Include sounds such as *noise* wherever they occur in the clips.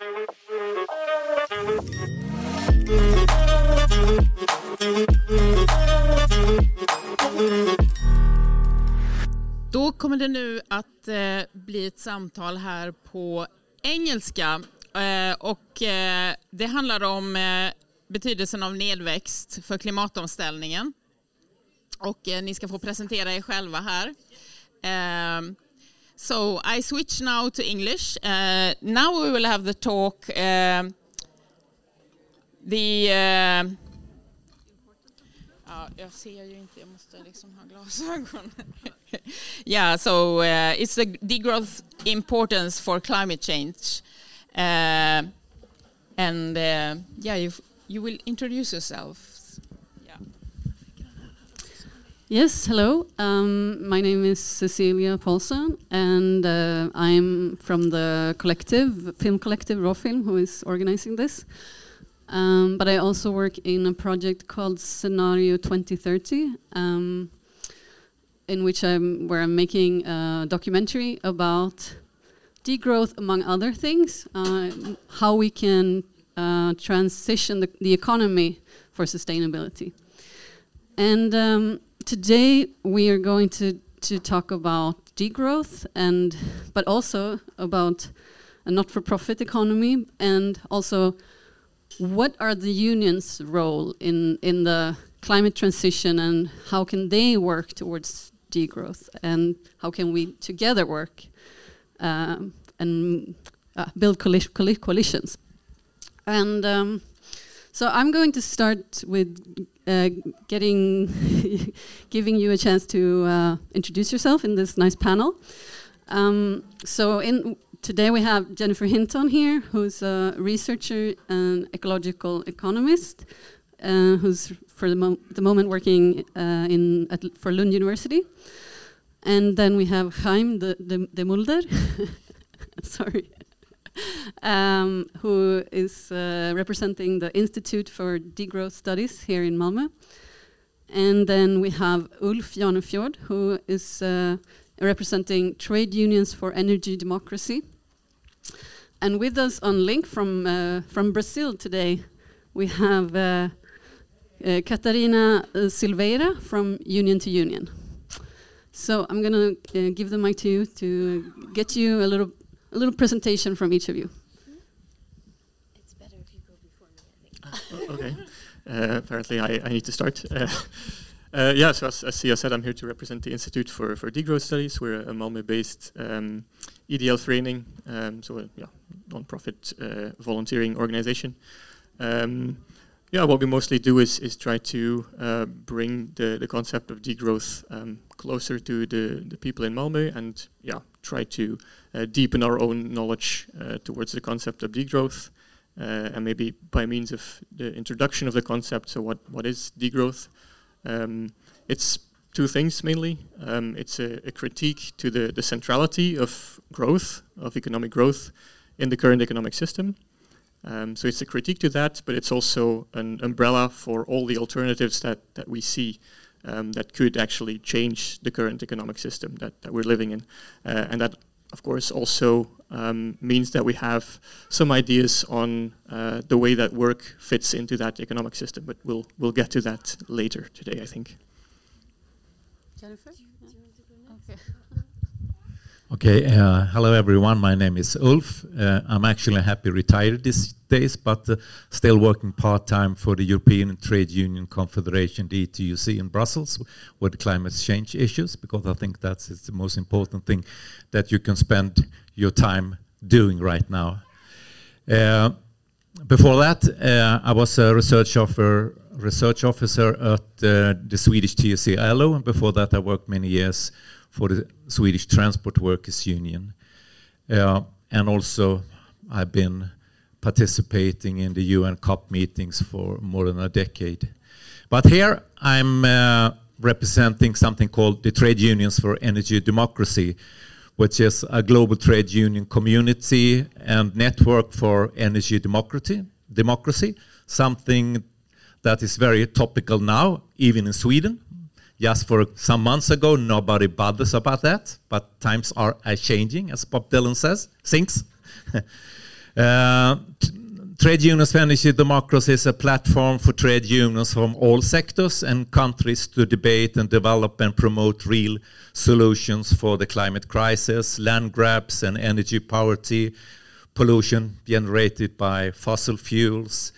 Då kommer det nu att eh, bli ett samtal här på engelska eh, och eh, det handlar om eh, betydelsen av nedväxt för klimatomställningen. Och eh, ni ska få presentera er själva här. Eh, Um, so I switch now to English. Uh, now we will have the talk. Uh, the uh, ha glasögon. *laughs* yeah, so uh, it's the degrowth importance for climate change. Uh, and uh, yeah, you, you will introduce yourself. Yes, hello. Um, my name is Cecilia Paulsson, and uh, I'm from the collective, film collective Raw Film, who is organizing this. Um, but I also work in a project called Scenario 2030, um, in which I'm where I'm making a documentary about degrowth, among other things, uh, how we can uh, transition the, the, economy for sustainability. And um, today we are going to to talk about degrowth and but also about a not-for-profit economy and also what are the unions' role in in the climate transition and how can they work towards degrowth and how can we together work um, and uh, build coali coali coalitions. And um, so I'm going to start with uh, getting *laughs* giving you a chance to uh, introduce yourself in this nice panel. Um, so in today we have Jennifer Hinton here, who's a researcher and ecological economist, uh, who's for the, mo the moment working uh, in for Lund University. And then we have Chaim de, de, de Mulder. *laughs* Sorry um, who is uh, representing the Institute for Degrowth Studies here in Malmö. And then we have Ulf Jarnefjord, who is uh, representing Trade Unions for Energy Democracy. And with us on link from, uh, from Brazil today, we have uh, uh, Catarina uh, Silveira from Union to Union. So I'm going to give the mic to you to get you a little a little presentation from each of you. It's better if you go before me, uh, okay. Uh, apparently, I, I, need to start. *laughs* Uh, uh, yeah, so as, as Cia said, I'm here to represent the Institute for, for Degrowth Studies. We're a Malmö-based um, ideell förening, um, so a yeah, non-profit uh, volunteering organization. Um, yeah, what we mostly do is is try to uh, bring the, the concept of degrowth um, closer to the, the people in Malmö and yeah, try to uh, deepen our own knowledge uh, towards the concept of degrowth. Uh, and maybe by means of the introduction of the concept, so what, what is degrowth? Um, it's two things mainly. Um, it's a, a, critique to the, the centrality of growth, of economic growth in the current economic system. Um, so it's a critique to that, but it's also an umbrella for all the alternatives that, that we see um, that could actually change the current economic system that, that we're living in. Uh, and that, of course, also um, means that we have some ideas on uh, the way that work fits into that economic system, but we'll, we'll get to that later today, I think. Jennifer? Okay. Uh, hello everyone. My name is Ulf. Uh, I'm actually happy retired these days, but uh, still working part time for the European Trade Union Confederation, the ETUC in Brussels, with climate change issues, because I think that's the most important thing that you can spend your time doing right now. Uh, before that, uh, I was a research officer, research officer at uh, the Swedish TSE ILO, and before that, I worked many years for the Swedish Transport Workers Union. Uh, and also, I've been participating in the UN COP meetings for more than a decade. But here I'm uh, representing something called the Trade Unions for Energy Democracy, which is a global trade union community and network for energy democracy, democracy something that is very topical now, even in Sweden, just for some months ago, nobody bothers about that, but times are changing, as Bob Dylan says, sings. *laughs* Uh, Trade Unions for Energy Democracy is a platform for trade unions from all sectors and countries to debate and develop and promote real solutions for the climate crisis, land grabs and energy poverty, pollution generated by fossil fuels.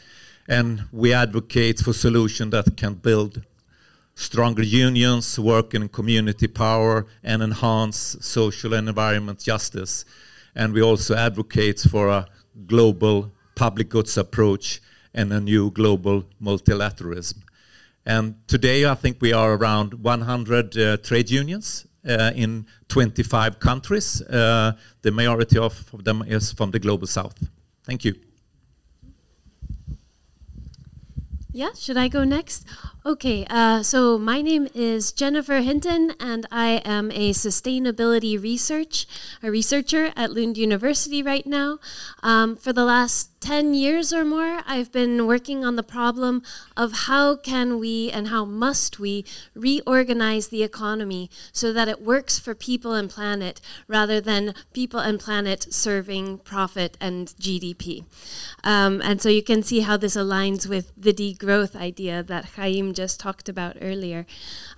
And we advocate for solutions that can build stronger unions, work in community power, and enhance social and environment justice. And we also advocate for a global public goods approach and a new global multilateralism. And today, I think we are around 100 uh, trade unions uh, in 25 countries. Uh, the majority of them is from the global south. Thank you. Yeah, should I go next? Okay, uh, so my name is Jennifer Hinton, and I am a sustainability research a researcher at Lund University right now. Um, for the last 10 years or more, I've been working on the problem of how can we and how must we reorganize the economy so that it works for people and planet rather than people and planet serving profit and GDP. Um, and so you can see how this aligns with the degrowth idea that Chaim just talked about earlier.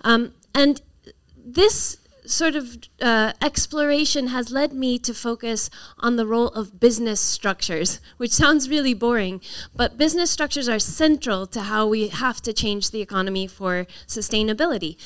Um, and this sort of uh, exploration has led me to focus on the role of business structures, *laughs* which sounds really boring, but business structures are central to how we have to change the economy for sustainability.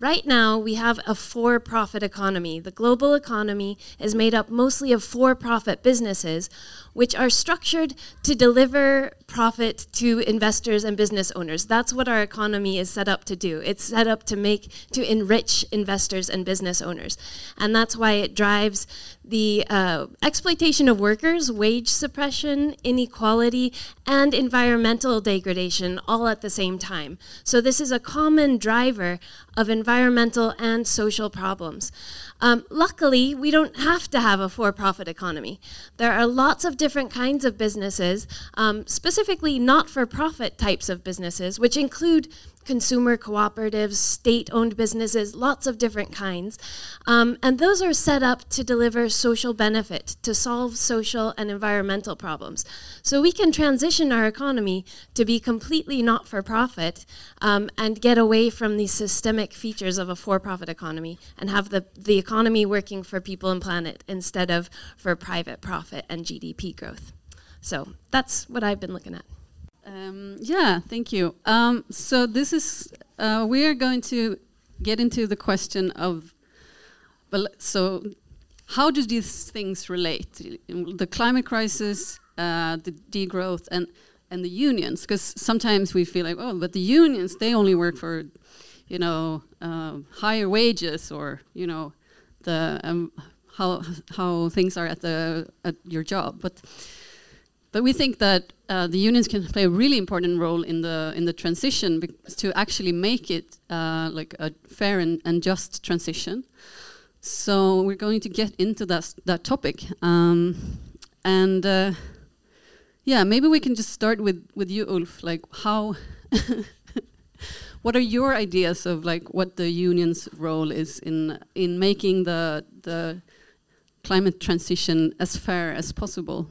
Right now, we have a for profit economy. The global economy is made up mostly of for profit businesses, which are structured to deliver profit to investors and business owners. That's what our economy is set up to do. It's set up to make, to enrich investors and business owners. And that's why it drives the uh, exploitation of workers, wage suppression, inequality, and environmental degradation all at the same time. So, this is a common driver of environmental and social problems. Um, luckily, we don't have to have a for profit economy. There are lots of different kinds of businesses, um, specifically not for profit types of businesses, which include consumer cooperatives, state owned businesses, lots of different kinds. Um, and those are set up to deliver social benefit, to solve social and environmental problems. So we can transition our economy to be completely not for profit um, and get away from the systemic features of a for profit economy and have the, the economy working for people and planet instead of for private profit and GDP growth. So that's what I've been looking at. Um, yeah, thank you. Um, so this is uh, we are going to get into the question of well, so how do these things relate? The climate crisis, uh, the degrowth, and and the unions. Because sometimes we feel like, oh, but the unions they only work for, you know, uh, higher wages or you know, the um, how how things are at the at your job, but but we think that uh, the unions can play a really important role in the in the transition to actually make it uh, like a fair and, and, just transition. So we're going to get into that that topic, um, and uh, yeah, maybe we can just start with with you, Ulf. Like how. *laughs* what are your ideas of like what the union's role is in in making the the climate transition as fair as possible?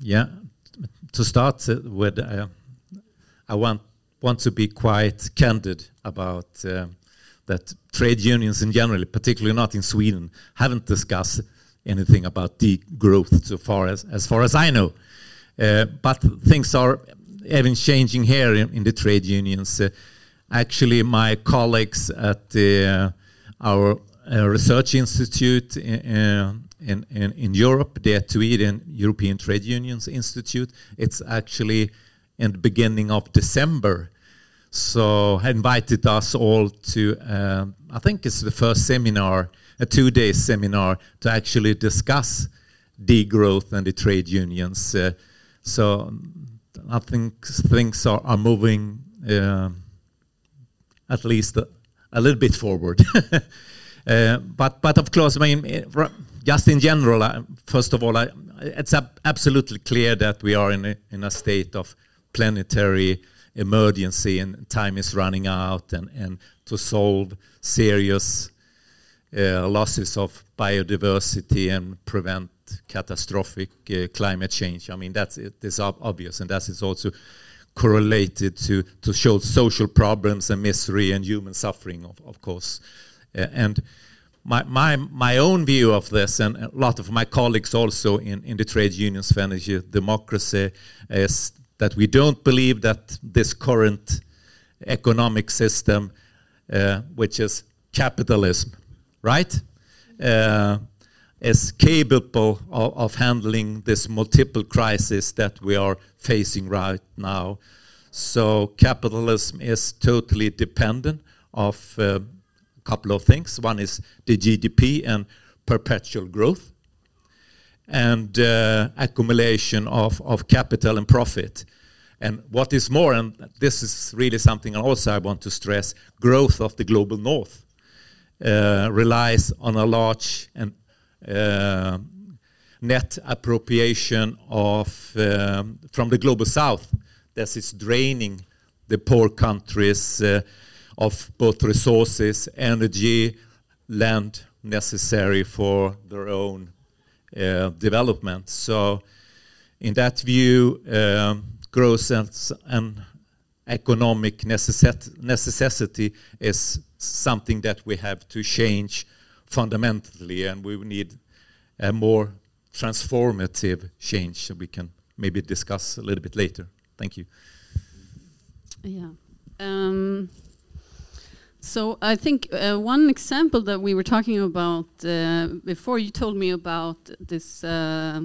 Yeah, to start with, uh, I want want to be quite candid about uh, that trade unions in general, particularly not in Sweden, haven't discussed anything about degrowth so far as as far as I know. Uh, but things are even changing here in, in the trade unions. Uh, actually, my colleagues at the, uh, our research institute in, in, in Europe, the the European Trade Unions Institute. It's actually in the beginning of December. So invited us all to, uh, I think it's the first seminar, a two-day seminar to actually discuss degrowth and the trade unions. Uh, so I think things are, are moving uh, at least a, a, little bit forward. *laughs* Uh, but but of course, I mean, just in general, uh, first of all, I, it's ab absolutely clear that we are in a, in a state of planetary emergency and time is running out and, and to solve serious uh, losses of biodiversity and prevent catastrophic uh, climate change. I mean, that's it is ob obvious, and that is also correlated to to show social problems and misery and human suffering, of, of course. Uh, and my, my, my own view of this, and a lot of my colleagues also in, in the trade unions for energy democracy, is that we don't believe that this current economic system, uh, which is capitalism, right, uh, is capable of, of, handling this multiple crisis that we are facing right now. So capitalism is totally dependent of uh, couple of things. One is the GDP and perpetual growth, and uh, accumulation of, of capital and profit. And what is more, and this is really something also I want to stress, growth of the global north uh, relies on a large and uh, net appropriation of um, from the global south. This is draining the poor countries uh, of both resources, energy, land necessary for their own uh, development. So, in that view, um, growth and, economic necessity is something that we have to change fundamentally, and we need a more transformative change. So we can maybe discuss a little bit later. Thank you. Yeah. Um, so I think uh, one example that we were talking about uh, before you told me about this, uh,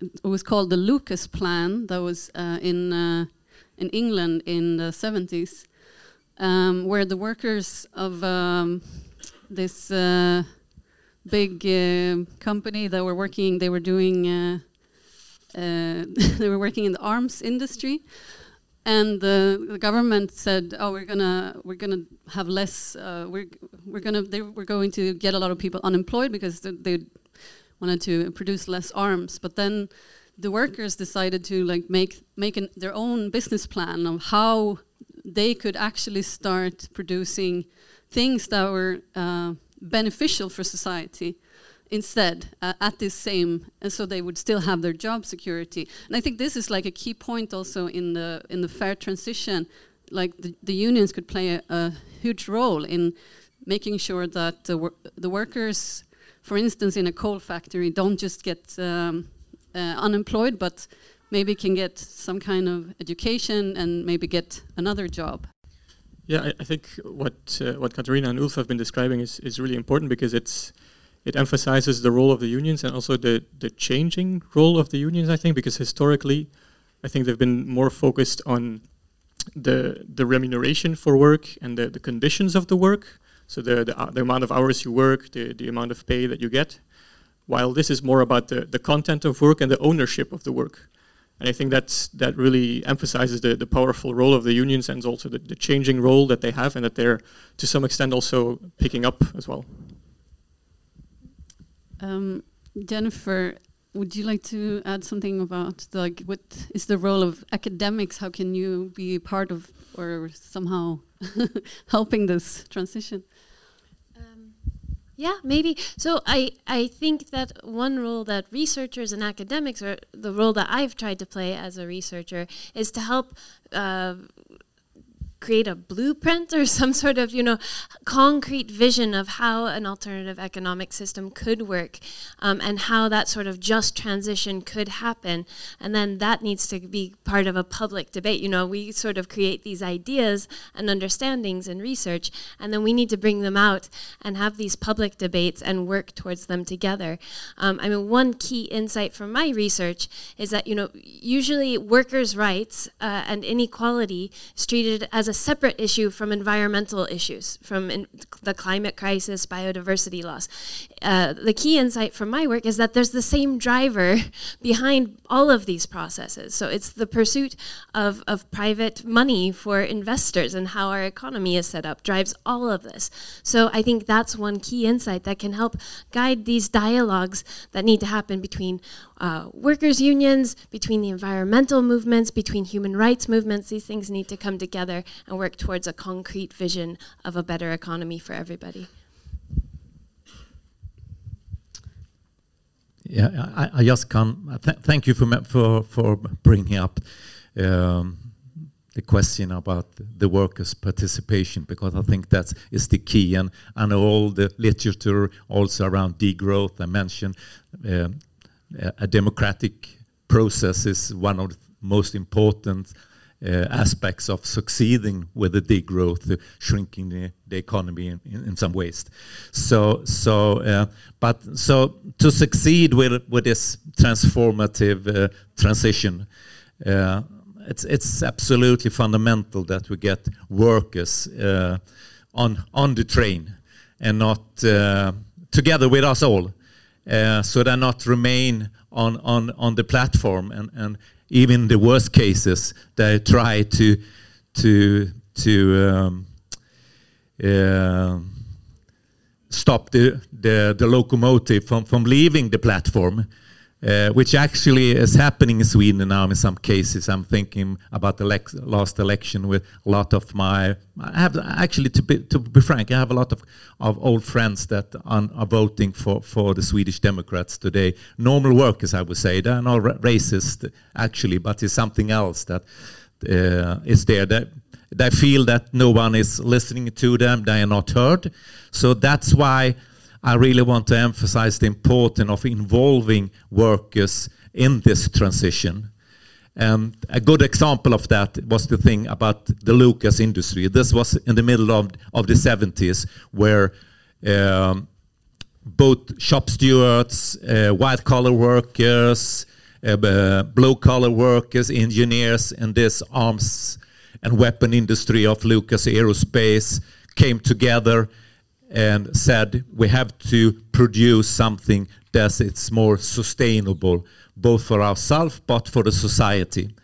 it was called the Lucas Plan that was uh, in uh, in England in the 70s, um, where the workers of um, this uh, big company that were working, they were doing, *laughs* they were working in the arms industry and the, the, government said, "Oh, we're gonna we're gonna have less. Uh, we're we're gonna they we're going to get a lot of people unemployed because they, they, wanted to produce less arms." But then the workers decided to like make make an, their own business plan of how they could actually start producing things that were uh, beneficial for society instead uh, at this same and so they would still have their job security. And i think this is like a key point also in the in the fair transition. Like the, the unions could play a, a, huge role in making sure that the, wor the workers for instance in a coal factory don't just get um, uh, unemployed but maybe can get some kind of education and maybe get another job. Yeah i, I think what uh, what Catarina and ulf have been describing is, is really important because it's it emphasizes the role of the unions and also the, the changing role of the unions, I think, because historically, I think they've been more focused on the, the remuneration for work and the, the conditions of the work. So the, the, uh, the amount of hours you work, the, the amount of pay that you get, while this is more about the, the content of work and the ownership of the work. And I think that's, that really emphasizes the, the powerful role of the unions and also the, the changing role that they have and that they're to some extent also picking up as well. Um, Jennifer, would you like to add something about like what is the role of academics? How can you be part of or somehow *laughs* helping this transition? Um, yeah, maybe. So I I think that one role that researchers and academics, or the role that I've tried to play as a researcher, is to help. Uh, create a blueprint or *laughs* some sort of you know concrete vision of how an alternative economic system could work um, and how that sort of just transition could happen. And then that needs to be part of a public debate. You know we sort of create these ideas and understandings and research and then we need to bring them out and have these public debates and work towards them together. Um, i mean one key insight from my research is that you know usually workers rights uh, and inequality is treated as a a separate issue from environmental issues, from the climate crisis, biodiversity loss. Uh, the key insight from my work is that there's the same driver behind all of these processes. So it's the pursuit of, of private money for investors and how our economy is set up drives all of this. So I think that's one key insight that can help guide these dialogues that need to happen between uh, workers' unions, between the environmental movements, between human rights movements. These things need to come together and work towards a concrete vision of a better economy for everybody. Yeah, I, I just can th thank you for for for bringing up um, the question about the workers' participation because I think that is the key, and and all the literature also around degrowth. I mentioned uh, a democratic process is one of the most important uh, aspects of succeeding with the degrowth, uh, shrinking the, the economy in, in, in, some ways. So, so, uh, but so to succeed with with this transformative uh, transition, uh, it's it's absolutely fundamental that we get workers uh, on on the train and not together with us all, so they not remain on on on the platform and and even the worst cases, they try to to to um, uh, stop the, the, the locomotive from from leaving the platform. Uh, which actually is happening in Sweden now in some cases. I'm thinking about the last election with a lot of my, I have actually, to be, to be frank, I have a lot of, of old friends that are, are voting for, for the Swedish Democrats today. Normal workers, I would say. They're not racist, actually, but it's something else that uh, is there. They, they feel that no one is listening to them, they are not heard. So that's why I really want to emphasize the importance of involving workers in this transition. And a good example of that was the thing about the Lucas industry. This was in the middle of, of the 70s, where um, both shop stewards, uh, white collar workers, uh, blue collar workers, engineers in this arms and weapon industry of Lucas Aerospace came together and said we have to produce something that it's more sustainable, both for ourselves but for the society.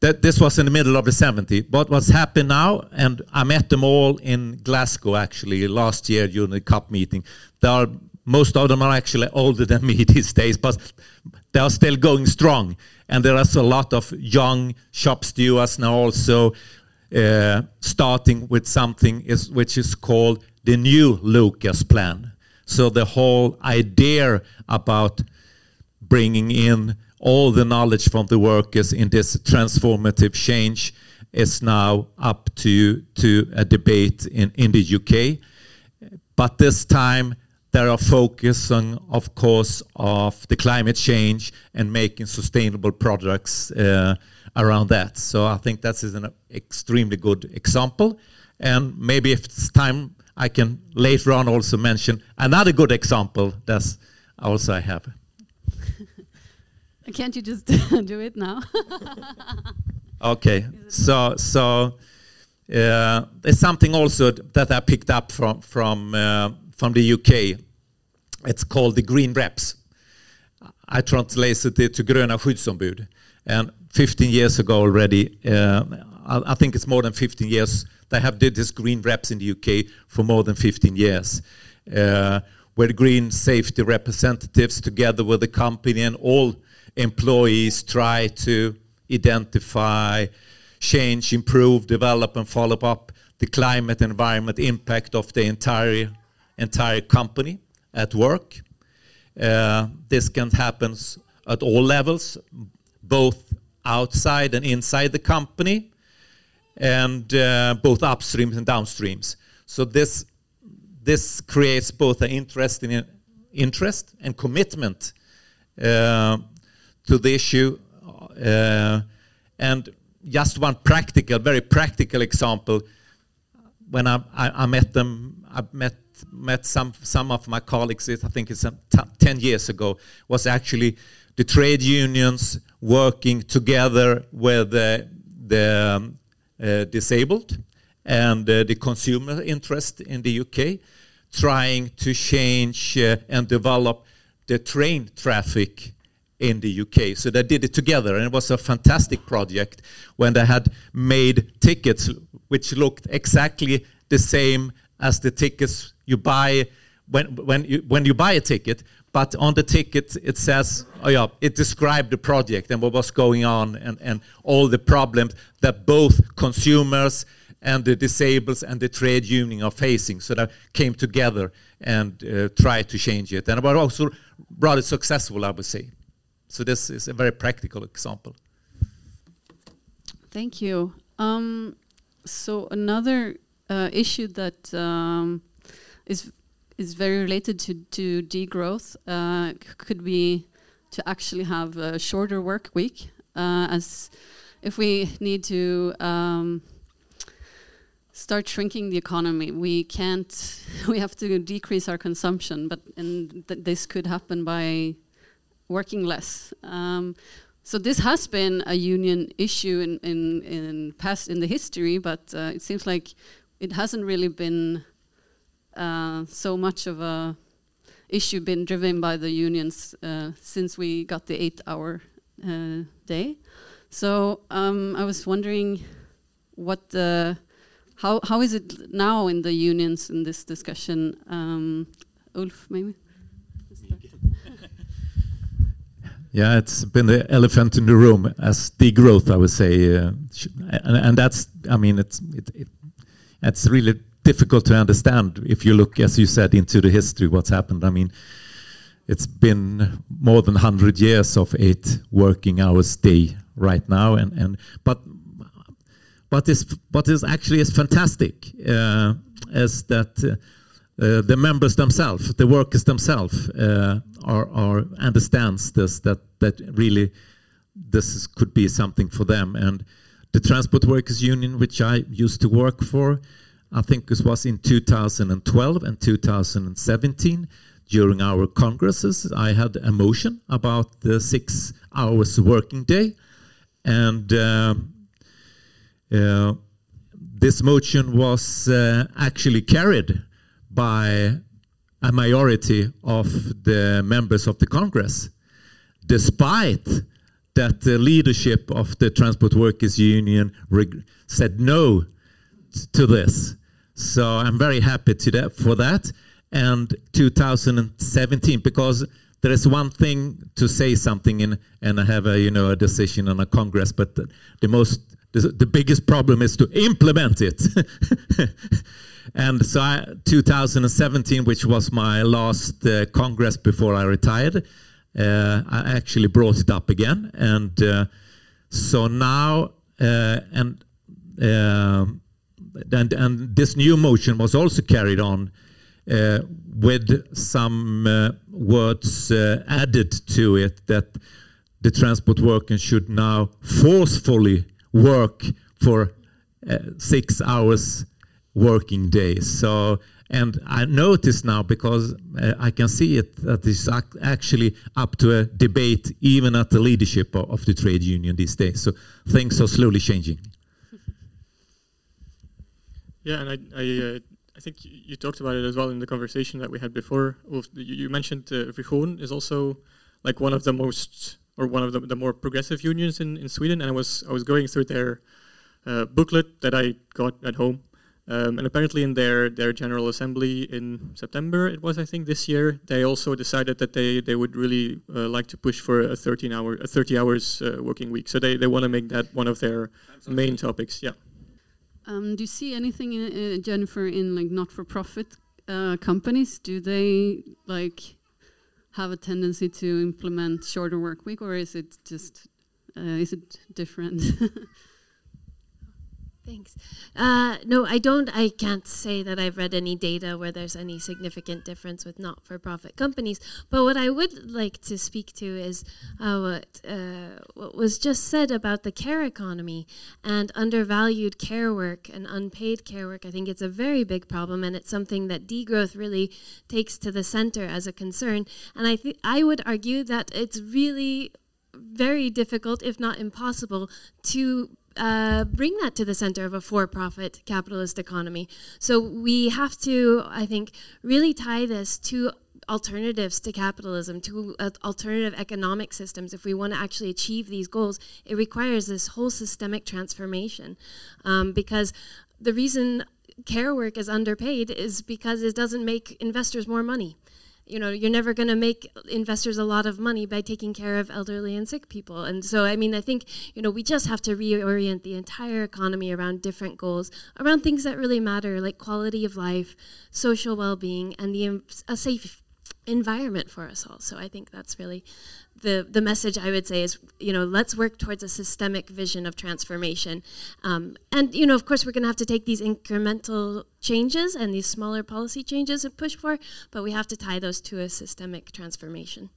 That this was in the middle of the 70s. But what's happened now, and I met them all in Glasgow actually last year during the COP meeting. They are most of them are actually older than *laughs* me these days, but they are still going strong. And there is a lot of young shop stewards now also uh, starting with something is, which is called the new Lucas plan. So the whole idea about bringing in all the knowledge from the workers in this transformative change is now up to, to a debate in, in the UK. But this time there are focusing, of course, of the climate change and making sustainable products uh, around that. So I think that is an extremely good example. And maybe if it's time I can later on also mention another good example that also I have. *laughs* Can't you just *laughs* do it now? *laughs* okay, so so uh, it's something also that I picked up from from uh, from the UK. It's called the Green Reps. I translated it to Gröna skyddsombud, and 15 years ago already. Uh, I, I think it's more than 15 years they have did this green reps in the UK for more than 15 years, uh, where green safety representatives, together with the company and all employees, try to identify, change, improve, develop, and follow up the climate environment impact of the entire entire company at work. Uh, this can happen at all levels, both outside and inside the company and uh, both upstreams and downstreams. So this this creates both an interest in interest and commitment uh, to the issue. Uh, and just one practical, very practical example. When I, I, I met them, I met met some some of my colleagues. I think it's ten years ago. Was actually the trade unions working together with the, the uh, disabled and uh, the consumer interest in the UK, trying to change uh, and develop the train traffic in the UK. So they did it together, and it was a fantastic project when they had made tickets which looked exactly the same as the tickets you buy when when you when you buy a ticket, but on the ticket it says, oh yeah, it described the project and what was going on and, and all the problems that both consumers and the disabled and the trade union are facing. So that came together and uh, tried to change it. And I was also rather successful, I would say. So this is a very practical example. Thank you. Um, so another uh, issue that um, is is very related to to degrowth uh, could be to actually have a shorter work week, uh, as if we need to. Um, start shrinking the economy. We can't. *laughs* We have to decrease our consumption, but and th this could happen by working less. Um, so this has been a union issue in in in past in the history, but uh, it seems like it hasn't really been uh, so much of a issue been driven by the unions uh, since we got the eight-hour uh, day. So um, I was wondering what the how how is it now in the unions in this discussion? Um, Ulf, maybe. Yeah, it's been the elephant in the room as degrowth, I would say, uh, and, and, that's, I mean, it's it, it, it's really difficult to understand if you look, as you said, into the history what's happened. I mean, it's been more than 100 years of eight working hours day right now, and and but what is what is actually is fantastic uh, is that. Uh, uh, the members themselves, the workers themselves, uh, are, are understands this that that really this is, could be something for them. And the Transport Workers Union, which I used to work for, I think this was in 2012 and 2017. During our congresses, I had a motion about the six hours working day, and uh, uh this motion was uh, actually carried by a majority of the members of the Congress, despite that the leadership of the Transport Workers Union said no to this. So I'm very happy that, for that. And 2017, because there is one thing to say something in, and I have a you know a decision on a Congress, but the, the most the, the biggest problem is to implement it. *laughs* And so, I, 2017, which was my last uh, Congress before I retired, uh, I actually brought it up again. And uh, so now, uh, and, um, and and this new motion was also carried on uh, with some uh, words added to it that the transport workers should now forcefully work for six hours working days. So, and I notice now because uh, I can see it that it's ac actually up to a debate even at the leadership of, of the trade union these days. So things are slowly changing. Yeah, and I, I, uh, I think you talked about it as well in the conversation that we had before. You mentioned uh, is also like one of the most or one of the, the more progressive unions in, in Sweden, and I was I was going through their uh, booklet that I got at home, um, and apparently, in their their general assembly in September, it was I think this year, they also decided that they they would really uh, like to push for a 13 hour, a 30 hours uh, working week. So they they want to make that one of their main topics. Yeah. Um, do you see anything, in, uh, Jennifer, in like not-for-profit uh, companies? Do they like have a tendency to implement shorter work week, or is it just uh, is it different? *laughs* Thanks. Uh, no, I don't. I can't say that I've read any data where there's any significant difference with not-for-profit companies. But what I would like to speak to is uh, what uh, what was just said about the care economy and undervalued care work and unpaid care work. I think it's a very big problem, and it's something that degrowth really takes to the center as a concern. And I think I would argue that it's really very difficult, if not impossible, to uh, bring that to the center of a for-profit capitalist economy. So we have to, I think, really tie this to alternatives to capitalism, to uh, alternative economic systems. If we want to actually achieve these goals, it requires this whole systemic transformation. Um, because the reason care work is underpaid is because it doesn't make investors more money you know you're never going to make investors a lot of money by taking care of elderly and sick people and so i mean i think you know we just have to reorient the entire economy around different goals around things that really matter like quality of life social well-being and the a safe environment for us all. So I think that's really the the message I would say is you know let's work towards a systemic vision of transformation, um, and you know of course we're going to have to take these incremental changes and these smaller policy changes and push for, but we have to tie those to a systemic transformation.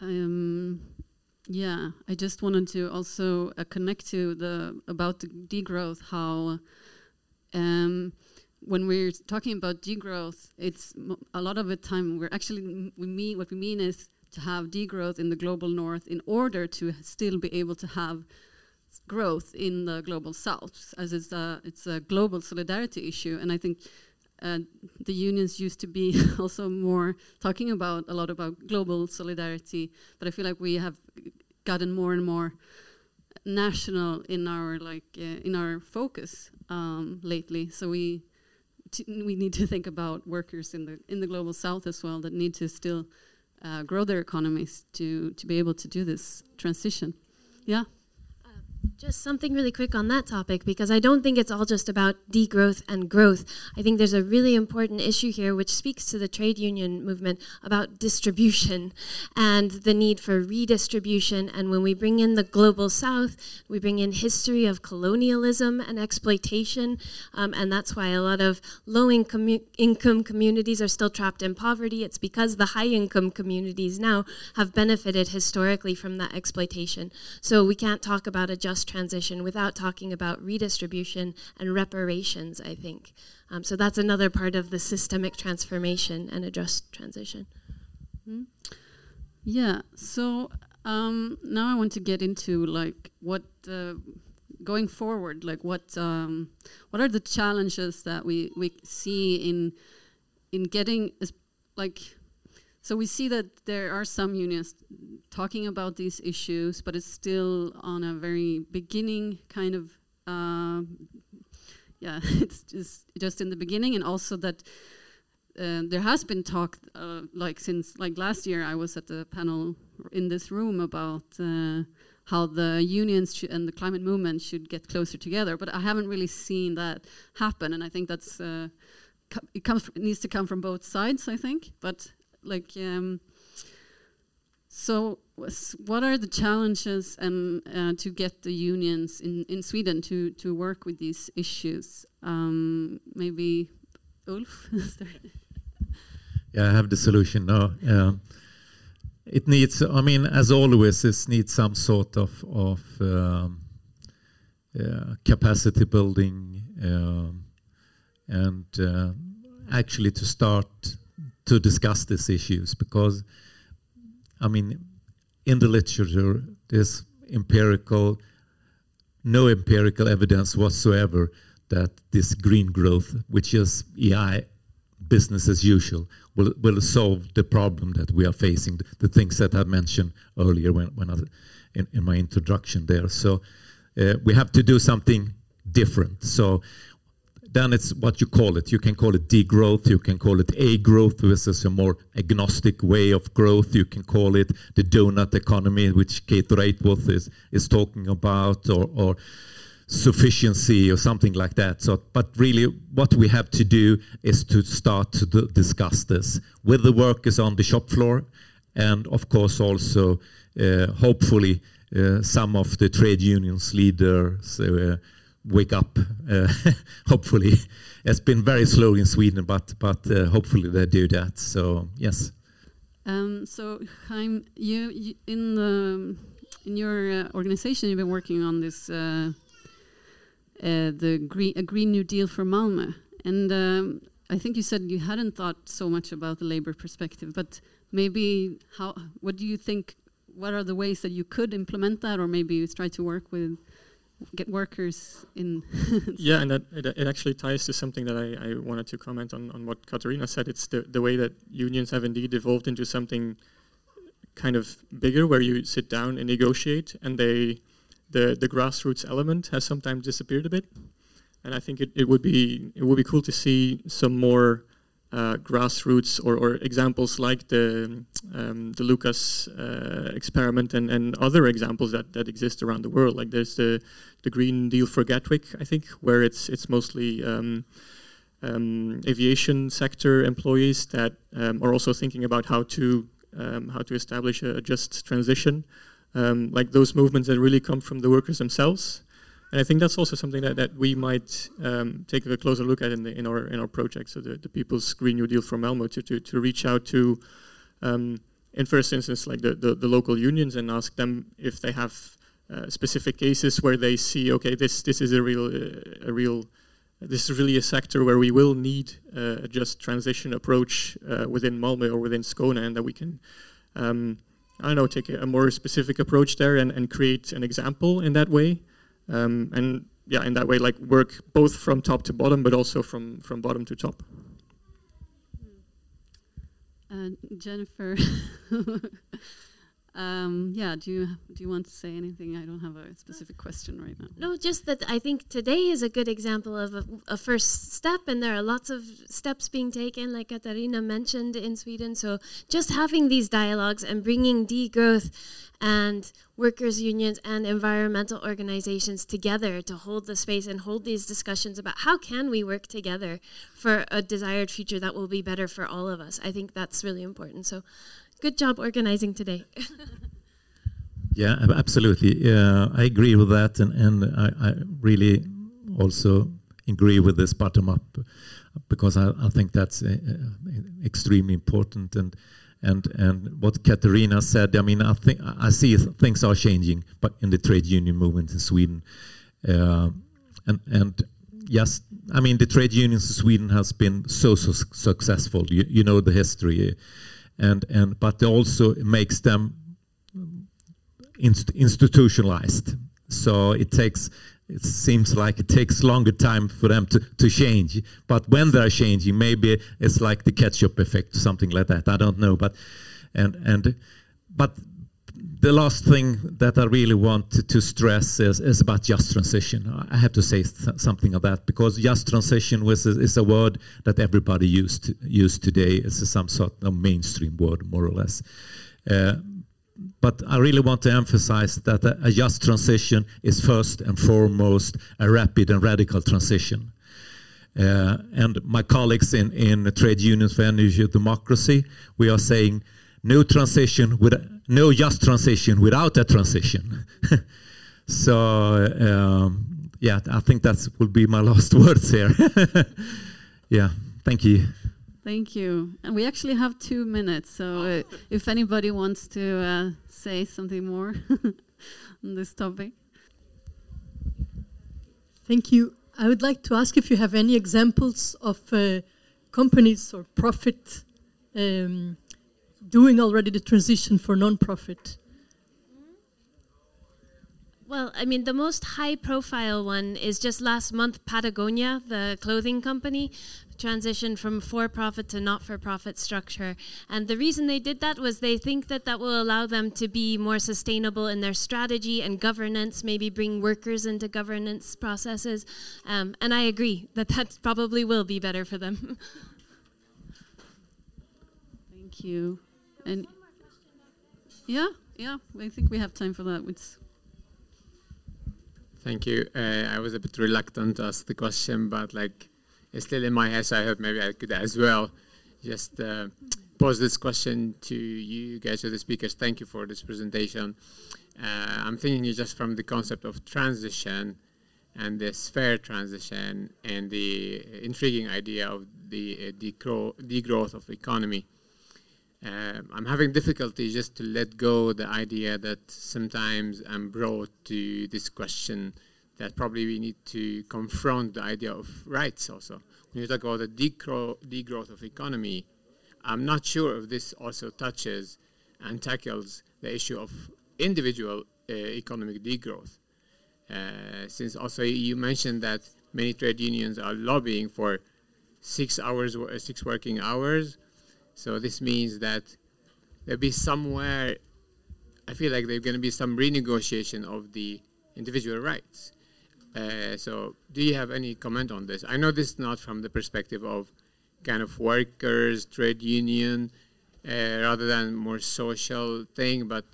Um, yeah, I just wanted to also uh, connect to the about the degrowth how. Um, when we're talking about degrowth, it's a lot of the time we're actually we mean what we mean is to have degrowth in the global north in order to still be able to have growth in the global south, as it's a it's a global solidarity issue, and I think. Uh, the unions used to be *laughs* also more talking about a lot about global solidarity, but I feel like we have gotten more and more national in our like uh, in our focus um, lately. So we we need to think about workers in the in the global south as well that need to still uh, grow their economies to to be able to do this transition. Yeah. Just something really quick on that topic because I don't think it's all just about degrowth and growth. I think there's a really important issue here which speaks to the trade union movement about distribution and the need for redistribution. And when we bring in the global south, we bring in history of colonialism and exploitation. Um, and that's why a lot of low income, income communities are still trapped in poverty. It's because the high income communities now have benefited historically from that exploitation. So we can't talk about a just transition without talking about redistribution and reparations, I think. Um, so that's another part of the systemic transformation and a just transition. Mm-hmm. Yeah, so um, now I want to get into like what uh, going forward, like what um, what are the challenges that we we see in in getting like so we see that there are some unions talking about these issues, but it's still on a very beginning kind of. Uh, yeah, *laughs* it's just just in the beginning, and also that uh, there has been talk, uh, like since like last year, I was at the panel in this room about uh, how the unions and the climate movement should get closer together. But I haven't really seen that happen, and I think that's uh, it comes needs to come from both sides. I think, but like um, so what are the challenges and uh, to get the unions in, in Sweden to, to work with these issues? Um, maybe Ulf? *laughs* yeah, I have the solution now. Um, it needs, I mean, as always, it needs some sort of, of um, uh, capacity building um, and uh, actually to start to discuss these issues because, I mean, in the literature, there's empirical, no empirical evidence whatsoever that this green growth, which is EI business as usual, will, will solve the problem that we are facing, the things that I mentioned earlier when, when I, in, in my introduction there. So uh, we have to do something different. So then it's what you call it. You can call it degrowth, you can call it agrowth, which is a more agnostic way of growth. You can call it the donut economy, which Kate Raworth is, is talking about, or, or sufficiency or something like that. So, but really, what we have to do is to start to discuss this with the workers on the shop floor, and of course also, uh, hopefully, uh, some of the trade unions leaders. Uh, wake up. Uh, *laughs* hopefully, it's been very slow in Sweden, but but uh, hopefully they do that. So yes. Um, so Chaim, you, in your uh, organization, you've been working on this the green a Green New Deal for Malmö, and um, I think you said you hadn't thought so much about the labor perspective, but maybe how? What do you think? What are the ways that you could implement that, or maybe you try to work with get workers in. *laughs* yeah, and that it, it, actually ties to something that I, I wanted to comment on, on what Catarina said. It's the, the way that unions have indeed evolved into something kind of bigger where you sit down and negotiate and they the the grassroots element has sometimes disappeared a bit. And I think it, it would be it would be cool to see some more uh, grassroots or, or, examples like the um, the Lucas uh, experiment and, and other examples that, that exist around the world. Like there's the the Green Deal for Gatwick, I think, where it's it's mostly um, um, aviation sector employees that um, are also thinking about how to um, how to establish a, just transition, um, like those movements that really come from the workers themselves. And I think that's also something that, that we might um, take a closer look at in, the, in our in our project. So the, the People's Green New Deal from Malmo to, to, to reach out to, um, in first instance, like the, the, the, local unions and ask them if they have uh, specific cases where they see, okay, this this is a real uh, a real this is really a sector where we will need uh, a just transition approach uh, within Malmö or within Skåne, and that we can, um, I don't know, take a, a, more specific approach there and, and create an example in that way, um, and yeah, in that way, like work both from top to bottom, but also from from bottom to top. Uh, Jennifer. *laughs* Um, yeah, do you do you want to say anything? I don't have a specific question right now. No, just that I think today is a good example of a, a, first step, and there are lots of steps being taken, like Catarina mentioned in Sweden. So just having these dialogues and bringing degrowth and workers' unions and environmental organizations together to hold the space and hold these discussions about how can we work together for a desired future that will be better for all of us. I think that's really important. So Good job organizing today. *laughs* yeah, absolutely. Uh, I agree with that, and, and I, I, really also agree with this bottom up because I, I think that's uh, uh, extremely important. And and and what Catarina said, I mean, I think I see things are changing, but in the trade union movement in Sweden, uh, and and yes, I mean the trade unions in Sweden has been so so successful. You, you know the history and and but also makes them inst institutionalized. So it takes it seems like it takes longer time for them to, to change. But when they're changing, maybe it's like the ketchup effect, or something like that. I don't know, but and and but the last thing that I really want to, to stress is, is, about just transition. I have to say something of that because just transition was a, is a word that everybody used use today. It's some sort of mainstream word, more or less. Uh, but I really want to emphasize that a, a just transition is first and foremost a rapid and radical transition. Uh, and my colleagues in, in trade unions for energy democracy, we are saying no transition with no just transition without a transition. *laughs* so um, yeah, I think that will be my *laughs* last words here. *laughs* yeah, thank you. Thank you. And we actually have two minutes, so uh, if anybody wants to uh, say something more on this topic. Thank you. I would like to ask if you have any examples of uh, companies or profit um, doing already the transition for non-profit? Well, I mean, the most high profile one is just last month, Patagonia, the clothing company, transitioned from for profit to not for profit structure. And the reason they did that was they think that that will allow them to be more sustainable in their strategy and governance, maybe bring workers into governance processes. Um, and I agree that that probably will be better for them. *laughs* Thank you. And yeah, yeah, I think we have time for that. It's Thank you. Uh, I was a bit reluctant to ask the question, but like it's still in my head, so I hope maybe I could as well. Just uh, pose this question to you guys, or the speakers. Thank you for this presentation. Uh, I'm thinking just from the concept of transition and this fair transition and the intriguing idea of the uh, degrowth of economy. Uh, I'm having difficulty just to let go the idea that sometimes I'm brought to this question that probably we need to confront the idea of rights also. When you talk about the degrow degrowth of economy, I'm not sure if this also touches and tackles the issue of individual uh, economic degrowth. Uh, since also you mentioned that many trade unions are lobbying for six hours, six working hours, so this means that there'll be somewhere, I feel like there's going to be some renegotiation of the individual rights. Uh, so do you have any comment on this? I know this is not from the perspective of kind of workers, trade union, uh, rather than more social thing, but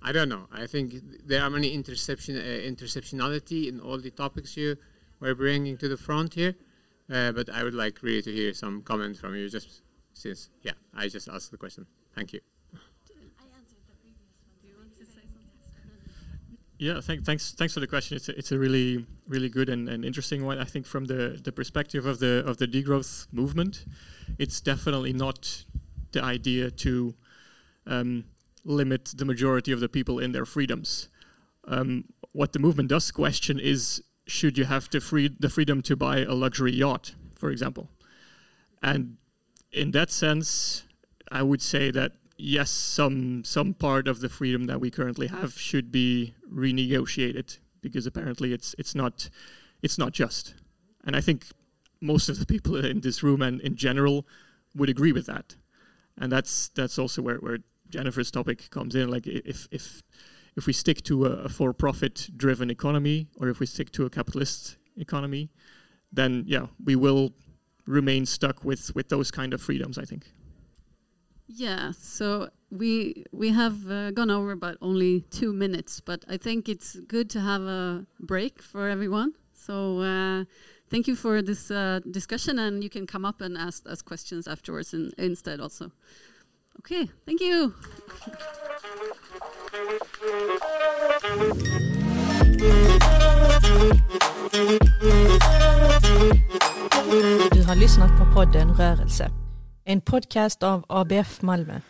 I don't know. I think there are many interception, uh, interceptionality in all the topics you were bringing to the front here. Uh, but I would like really to hear some comments from you, just since yeah, I just asked the question. Thank you. Yeah, thank, thanks. Thanks for the question. It's a, it's a really, really good and, and interesting one. I think from the, the perspective of the of the degrowth movement, it's definitely not the idea to um, limit the majority of the people in their freedoms. Um, what the movement does question is: should you have the free the freedom to buy a luxury yacht, for example? And in that sense, I would say that yes, some some part of the freedom that we currently have should be renegotiated because apparently it's it's not it's not just. And I think most of the people *laughs* in this room and in general would agree with that. And that's that's also where, where Jennifer's topic comes in. Like if if if we stick to a, a for-profit driven economy or if we stick to a capitalist economy, then yeah, we will remain stuck with with those kind of freedoms, I think. Yeah, so we we have uh, gone over about only two minutes, but I think it's good to have a break for everyone. So uh, thank you for this uh, discussion, and you can come up and ask us questions afterwards in, instead also. Okay, thank you. *laughs* Du har lyssnat på podden Rörelse, en podcast av ABF Malmö.